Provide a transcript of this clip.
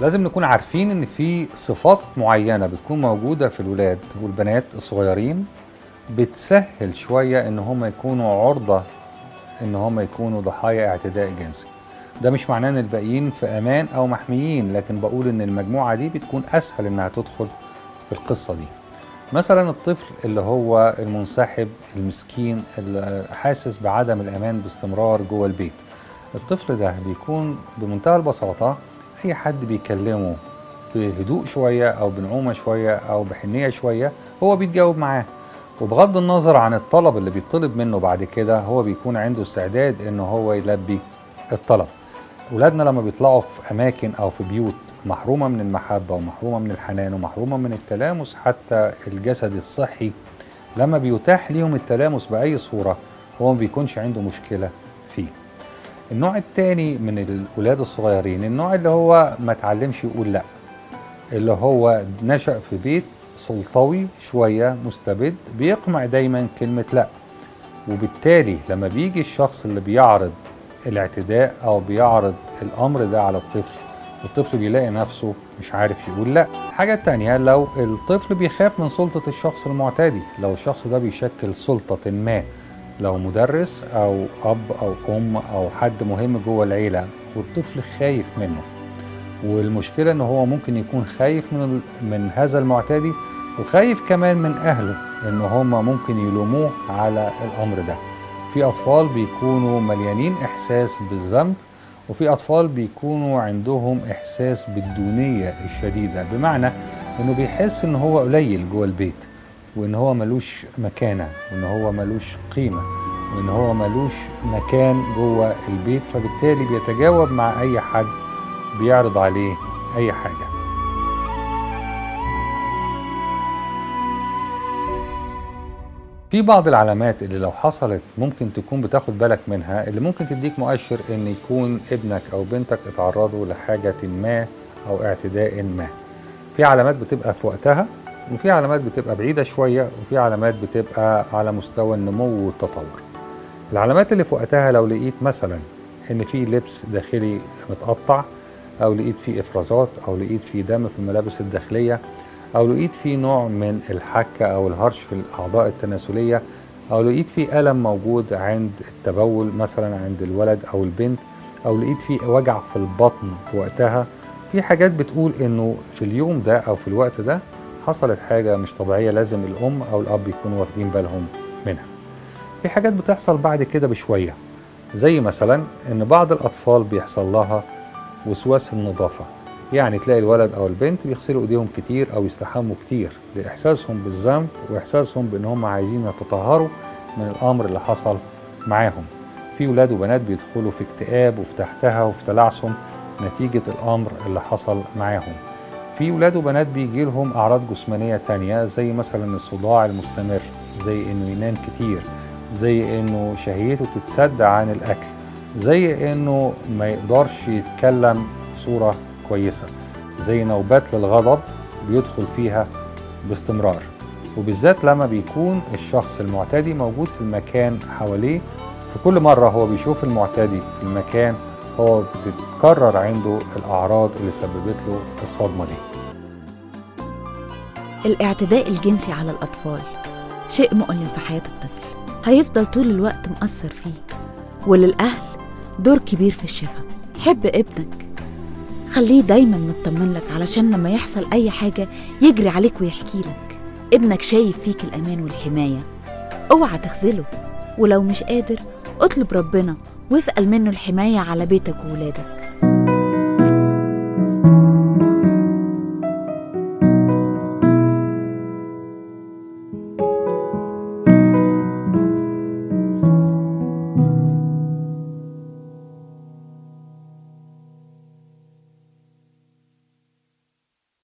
لازم نكون عارفين إن في صفات معينة بتكون موجودة في الولاد والبنات الصغيرين بتسهل شوية إن هم يكونوا عرضة إن هم يكونوا ضحايا اعتداء جنسي. ده مش معناه إن الباقيين في أمان أو محميين لكن بقول إن المجموعة دي بتكون أسهل إنها تدخل في القصة دي. مثلا الطفل اللي هو المنسحب المسكين اللي حاسس بعدم الأمان باستمرار جوه البيت. الطفل ده بيكون بمنتهى البساطة اي حد بيكلمه بهدوء شوية أو بنعومة شوية أو بحنية شوية هو بيتجاوب معاه. وبغض النظر عن الطلب اللي بيطلب منه بعد كده هو بيكون عنده استعداد ان هو يلبي الطلب. ولادنا لما بيطلعوا في أماكن أو في بيوت محرومة من المحبة ومحرومة من الحنان ومحرومة من التلامس حتى الجسدي الصحي لما بيتاح ليهم التلامس بأي صورة هو ما بيكونش عنده مشكلة. فيه النوع الثاني من الولاد الصغيرين النوع اللي هو ما اتعلمش يقول لا اللي هو نشأ في بيت سلطوي شوية مستبد بيقمع دايما كلمة لا. وبالتالي لما بيجي الشخص اللي بيعرض الاعتداء أو بيعرض الأمر ده على الطفل الطفل بيلاقي نفسه مش عارف يقول لا. الحاجة التانية لو الطفل بيخاف من سلطة الشخص المعتدي لو الشخص ده بيشكل سلطة ما لو مدرس أو أب أو أم أو حد مهم جوه العيلة والطفل خايف منه والمشكلة إن هو ممكن يكون خايف من من هذا المعتدي وخايف كمان من أهله إن هم ممكن يلوموه على الأمر ده. في أطفال بيكونوا مليانين إحساس بالذنب وفي أطفال بيكونوا عندهم إحساس بالدونية الشديدة بمعنى إنه بيحس إن هو قليل جوه البيت. وإن هو ملوش مكانة وإن هو ملوش قيمة وإن هو ملوش مكان جوه البيت فبالتالي بيتجاوب مع أي حد بيعرض عليه أي حاجة. في بعض العلامات اللي لو حصلت ممكن تكون بتاخد بالك منها اللي ممكن تديك مؤشر إن يكون ابنك أو بنتك اتعرضوا لحاجة ما أو اعتداء ما. في علامات بتبقى في وقتها وفي علامات بتبقى بعيدة شوية وفي علامات بتبقى على مستوى النمو والتطور. العلامات اللي في وقتها لو لقيت مثلا إن في لبس داخلي متقطع أو لقيت فيه إفرازات أو لقيت فيه دم في الملابس الداخلية أو لقيت فيه نوع من الحكة أو الهرش في الأعضاء التناسلية أو لقيت فيه ألم موجود عند التبول مثلا عند الولد أو البنت أو لقيت فيه وجع في البطن في وقتها في حاجات بتقول إنه في اليوم ده أو في الوقت ده حصلت حاجة مش طبيعية لازم الأم أو الأب يكونوا واخدين بالهم منها. في حاجات بتحصل بعد كده بشوية زي مثلا إن بعض الأطفال بيحصل لها وسواس النظافة. يعني تلاقي الولد أو البنت بيغسلوا إيديهم كتير أو يستحموا كتير. لإحساسهم بالذنب وإحساسهم بإن هم عايزين يتطهروا من الأمر اللي حصل معاهم. في ولاد وبنات بيدخلوا في اكتئاب وفي تحتها وفي تلعثم نتيجة الأمر اللي حصل معاهم. في ولاد وبنات بيجي لهم أعراض جسمانية تانية زي مثلا الصداع المستمر زي إنه ينام كتير زي إنه شهيته تتسد عن الأكل زي إنه ما يقدرش يتكلم بصورة كويسة زي نوبات للغضب بيدخل فيها باستمرار. وبالذات لما بيكون الشخص المعتدي موجود في المكان حواليه في كل مرة هو بيشوف المعتدي في المكان هو بتتكرر عنده الأعراض اللي سببت له الصدمة دي. الاعتداء الجنسي على الأطفال شيء مؤلم في حياة الطفل. هيفضل طول الوقت مأثر فيه. وللأهل دور كبير في الشفاء. حب ابنك. خليه دايما مطمن لك علشان لما يحصل أي حاجة يجري عليك ويحكي لك. ابنك شايف فيك الأمان والحماية. اوعى تخذله. ولو مش قادر اطلب ربنا واسأل منه الحماية على بيتك وولادك